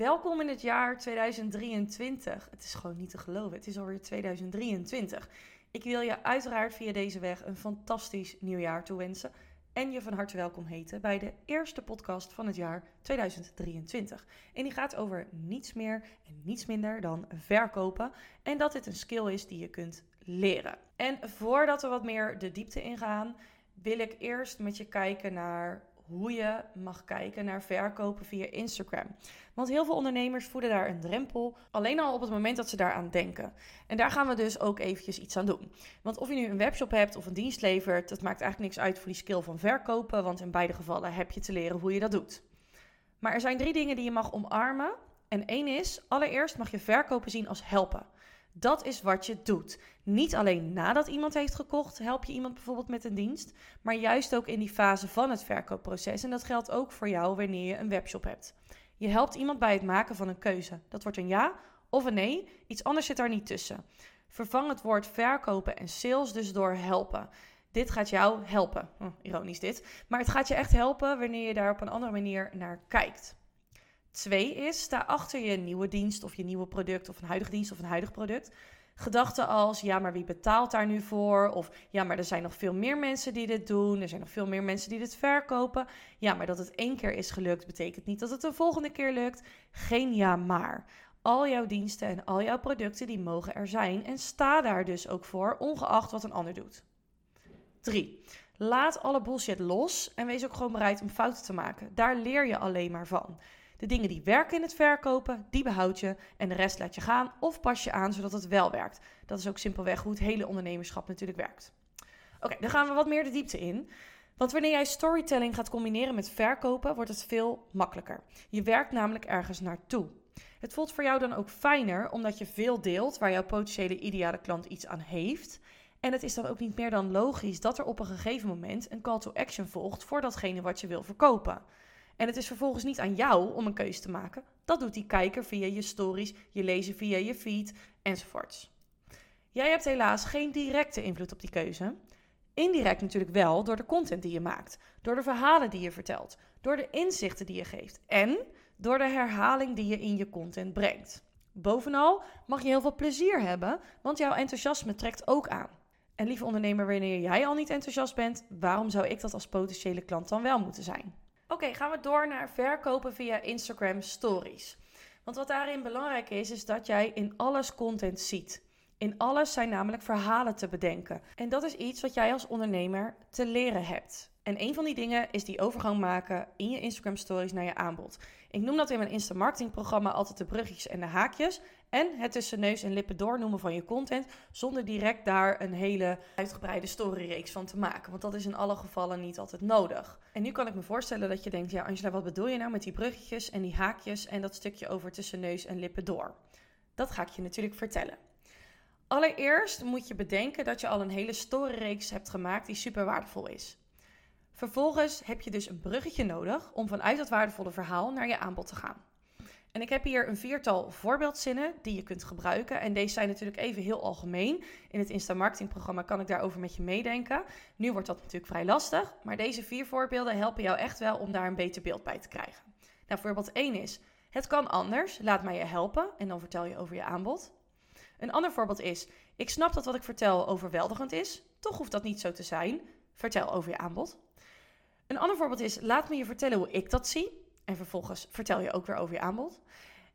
Welkom in het jaar 2023. Het is gewoon niet te geloven. Het is alweer 2023. Ik wil je uiteraard via deze weg een fantastisch nieuwjaar toewensen. En je van harte welkom heten bij de eerste podcast van het jaar 2023. En die gaat over niets meer en niets minder dan verkopen. En dat dit een skill is die je kunt leren. En voordat we wat meer de diepte ingaan, wil ik eerst met je kijken naar hoe je mag kijken naar verkopen via Instagram. Want heel veel ondernemers voeden daar een drempel, alleen al op het moment dat ze daaraan denken. En daar gaan we dus ook eventjes iets aan doen. Want of je nu een webshop hebt of een dienst levert, dat maakt eigenlijk niks uit voor die skill van verkopen, want in beide gevallen heb je te leren hoe je dat doet. Maar er zijn drie dingen die je mag omarmen. En één is, allereerst mag je verkopen zien als helpen. Dat is wat je doet. Niet alleen nadat iemand heeft gekocht, help je iemand bijvoorbeeld met een dienst, maar juist ook in die fase van het verkoopproces. En dat geldt ook voor jou wanneer je een webshop hebt. Je helpt iemand bij het maken van een keuze. Dat wordt een ja of een nee. Iets anders zit daar niet tussen. Vervang het woord verkopen en sales dus door helpen. Dit gaat jou helpen. Hm, ironisch dit. Maar het gaat je echt helpen wanneer je daar op een andere manier naar kijkt. Twee is, sta achter je nieuwe dienst of je nieuwe product of een huidige dienst of een huidig product. Gedachten als, ja, maar wie betaalt daar nu voor? Of ja, maar er zijn nog veel meer mensen die dit doen. Er zijn nog veel meer mensen die dit verkopen. Ja, maar dat het één keer is gelukt, betekent niet dat het de volgende keer lukt. Geen ja, maar. Al jouw diensten en al jouw producten, die mogen er zijn. En sta daar dus ook voor, ongeacht wat een ander doet. 3. Laat alle bullshit los en wees ook gewoon bereid om fouten te maken. Daar leer je alleen maar van. De dingen die werken in het verkopen, die behoud je en de rest laat je gaan of pas je aan zodat het wel werkt. Dat is ook simpelweg hoe het hele ondernemerschap natuurlijk werkt. Oké, dan gaan we wat meer de diepte in. Want wanneer jij storytelling gaat combineren met verkopen, wordt het veel makkelijker. Je werkt namelijk ergens naartoe. Het voelt voor jou dan ook fijner omdat je veel deelt waar jouw potentiële ideale klant iets aan heeft. En het is dan ook niet meer dan logisch dat er op een gegeven moment een call to action volgt voor datgene wat je wil verkopen. En het is vervolgens niet aan jou om een keuze te maken. Dat doet die kijker via je stories, je lezer via je feed enzovoorts. Jij hebt helaas geen directe invloed op die keuze. Indirect natuurlijk wel door de content die je maakt, door de verhalen die je vertelt, door de inzichten die je geeft en door de herhaling die je in je content brengt. Bovenal mag je heel veel plezier hebben, want jouw enthousiasme trekt ook aan. En lieve ondernemer, wanneer jij al niet enthousiast bent, waarom zou ik dat als potentiële klant dan wel moeten zijn? Oké, gaan we door naar verkopen via Instagram Stories. Want wat daarin belangrijk is, is dat jij in alles content ziet. In alles zijn namelijk verhalen te bedenken. En dat is iets wat jij als ondernemer te leren hebt. En een van die dingen is die overgang maken in je Instagram stories naar je aanbod. Ik noem dat in mijn Insta marketing programma altijd de bruggetjes en de haakjes. En het tussen neus en lippen doornoemen van je content. Zonder direct daar een hele uitgebreide storyreeks van te maken. Want dat is in alle gevallen niet altijd nodig. En nu kan ik me voorstellen dat je denkt: ja, Angela, wat bedoel je nou met die bruggetjes en die haakjes en dat stukje over tussen neus en lippen door? Dat ga ik je natuurlijk vertellen. Allereerst moet je bedenken dat je al een hele storyreeks hebt gemaakt die super waardevol is. Vervolgens heb je dus een bruggetje nodig om vanuit dat waardevolle verhaal naar je aanbod te gaan. En ik heb hier een viertal voorbeeldzinnen die je kunt gebruiken. En deze zijn natuurlijk even heel algemeen. In het Insta Marketing programma kan ik daarover met je meedenken. Nu wordt dat natuurlijk vrij lastig. Maar deze vier voorbeelden helpen jou echt wel om daar een beter beeld bij te krijgen. Nou, voorbeeld 1 is: Het kan anders, laat mij je helpen. En dan vertel je over je aanbod. Een ander voorbeeld is: Ik snap dat wat ik vertel overweldigend is. Toch hoeft dat niet zo te zijn. Vertel over je aanbod. Een ander voorbeeld is: Laat me je vertellen hoe ik dat zie. En vervolgens vertel je ook weer over je aanbod.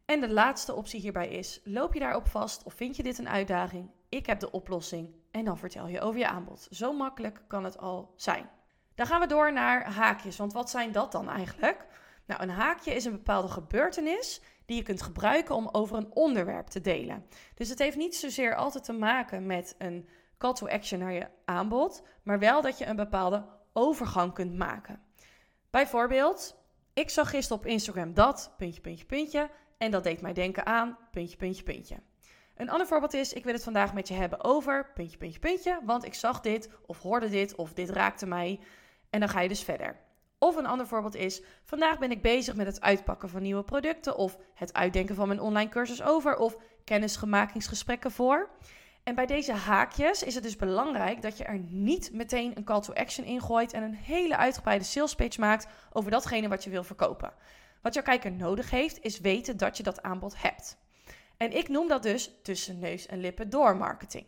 En de laatste optie hierbij is: loop je daarop vast of vind je dit een uitdaging? Ik heb de oplossing en dan vertel je over je aanbod. Zo makkelijk kan het al zijn. Dan gaan we door naar haakjes, want wat zijn dat dan eigenlijk? Nou, een haakje is een bepaalde gebeurtenis die je kunt gebruiken om over een onderwerp te delen. Dus het heeft niet zozeer altijd te maken met een call to action naar je aanbod, maar wel dat je een bepaalde overgang kunt maken. Bijvoorbeeld, ik zag gisteren op Instagram dat, puntje, puntje, puntje. En dat deed mij denken aan, puntje, puntje, puntje. Een ander voorbeeld is, ik wil het vandaag met je hebben over, puntje, puntje, puntje. Want ik zag dit, of hoorde dit, of dit raakte mij. En dan ga je dus verder. Of een ander voorbeeld is, vandaag ben ik bezig met het uitpakken van nieuwe producten. Of het uitdenken van mijn online cursus over. Of kennisgemakingsgesprekken voor. En bij deze haakjes is het dus belangrijk dat je er niet meteen een call to action in gooit en een hele uitgebreide sales page maakt over datgene wat je wil verkopen. Wat jouw kijker nodig heeft, is weten dat je dat aanbod hebt. En ik noem dat dus tussen neus en lippen door marketing.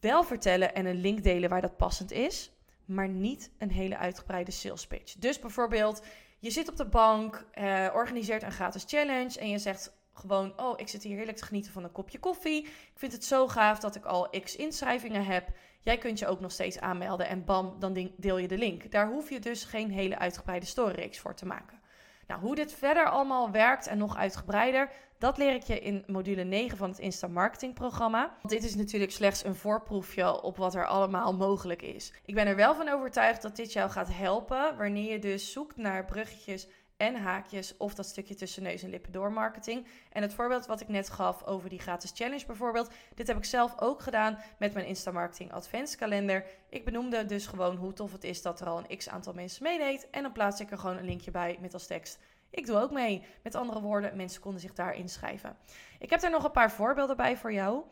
Wel vertellen en een link delen waar dat passend is, maar niet een hele uitgebreide sales pitch. Dus bijvoorbeeld, je zit op de bank, eh, organiseert een gratis challenge en je zegt gewoon: Oh, ik zit hier heerlijk te genieten van een kopje koffie. Ik vind het zo gaaf dat ik al x inschrijvingen heb. Jij kunt je ook nog steeds aanmelden en bam, dan deel je de link. Daar hoef je dus geen hele uitgebreide storyreeks voor te maken. Nou, hoe dit verder allemaal werkt en nog uitgebreider, dat leer ik je in module 9 van het Insta Marketing programma. Want dit is natuurlijk slechts een voorproefje op wat er allemaal mogelijk is. Ik ben er wel van overtuigd dat dit jou gaat helpen wanneer je dus zoekt naar bruggetjes en haakjes of dat stukje tussen neus en lippen door marketing. En het voorbeeld wat ik net gaf over die gratis challenge bijvoorbeeld, dit heb ik zelf ook gedaan met mijn Insta Marketing Adventskalender. Ik benoemde dus gewoon hoe tof het is dat er al een x aantal mensen meedeed en dan plaats ik er gewoon een linkje bij met als tekst. Ik doe ook mee. Met andere woorden, mensen konden zich daar inschrijven. Ik heb er nog een paar voorbeelden bij voor jou.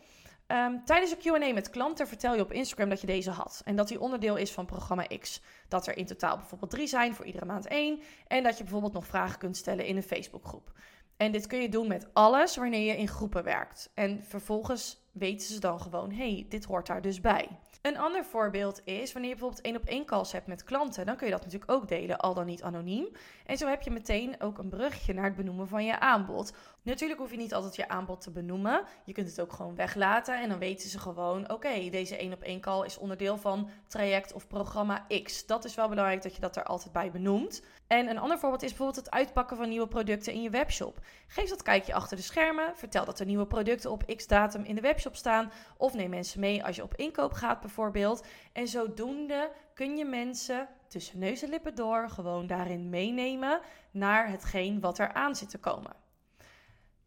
Ehm, tijdens een QA met klanten vertel je op Instagram dat je deze had. En dat die onderdeel is van programma X. Dat er in totaal bijvoorbeeld drie zijn, voor iedere maand één. En dat je bijvoorbeeld nog vragen kunt stellen in een Facebookgroep. En dit kun je doen met alles wanneer je in groepen werkt. En vervolgens weten ze dan gewoon: hey, dit hoort daar dus bij. Een ander voorbeeld is wanneer je bijvoorbeeld één op één calls hebt met klanten, dan kun je dat natuurlijk ook delen, al dan niet anoniem. En zo heb je meteen ook een brugje naar het benoemen van je aanbod. Natuurlijk hoef je niet altijd je aanbod te benoemen. Je kunt het ook gewoon weglaten en dan weten ze gewoon: oké, deze één op één call is onderdeel van traject of programma X. Dat is wel belangrijk dat je dat er altijd bij benoemt. En een ander voorbeeld is bijvoorbeeld het uitpakken van nieuwe producten in je webshop. Geef dat kijkje achter de schermen. Vertel dat er nieuwe producten op X datum in de webshop staan. Of neem mensen mee als je op inkoop gaat bijvoorbeeld. En zodoende kun je mensen tussen neus en lippen door gewoon daarin meenemen naar hetgeen wat er aan zit te komen.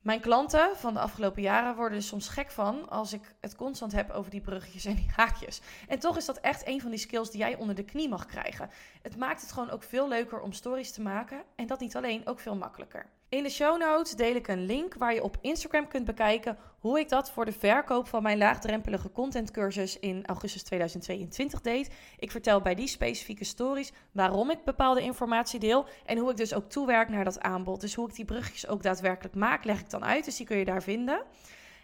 Mijn klanten van de afgelopen jaren worden er soms gek van als ik het constant heb over die bruggetjes en die haakjes. En toch is dat echt een van die skills die jij onder de knie mag krijgen. Het maakt het gewoon ook veel leuker om stories te maken en dat niet alleen, ook veel makkelijker. In de show notes deel ik een link waar je op Instagram kunt bekijken hoe ik dat voor de verkoop van mijn laagdrempelige contentcursus in augustus 2022 deed. Ik vertel bij die specifieke stories waarom ik bepaalde informatie deel en hoe ik dus ook toewerk naar dat aanbod. Dus hoe ik die brugjes ook daadwerkelijk maak, leg ik dan uit. Dus die kun je daar vinden.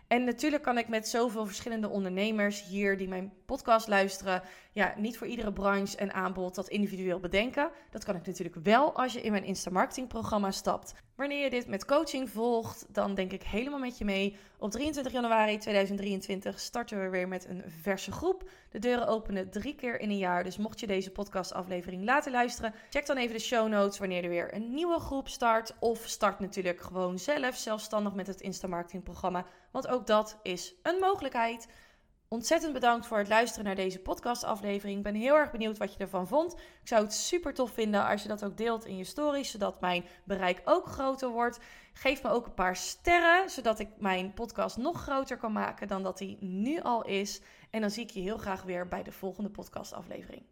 En natuurlijk kan ik met zoveel verschillende ondernemers hier die mijn podcast luisteren, ja, niet voor iedere branche en aanbod dat individueel bedenken. Dat kan ik natuurlijk wel als je in mijn Insta Marketing programma stapt. Wanneer je dit met coaching volgt, dan denk ik helemaal met je mee. Op 23 januari 2023 starten we weer met een verse groep. De deuren openen drie keer in een jaar. Dus mocht je deze podcastaflevering laten luisteren, check dan even de show notes wanneer er weer een nieuwe groep start. Of start natuurlijk gewoon zelf, zelfstandig met het Insta Marketing programma. Want ook dat is een mogelijkheid. Ontzettend bedankt voor het luisteren naar deze podcastaflevering. Ik ben heel erg benieuwd wat je ervan vond. Ik zou het super tof vinden als je dat ook deelt in je stories, zodat mijn bereik ook groter wordt. Geef me ook een paar sterren, zodat ik mijn podcast nog groter kan maken dan dat hij nu al is. En dan zie ik je heel graag weer bij de volgende podcastaflevering.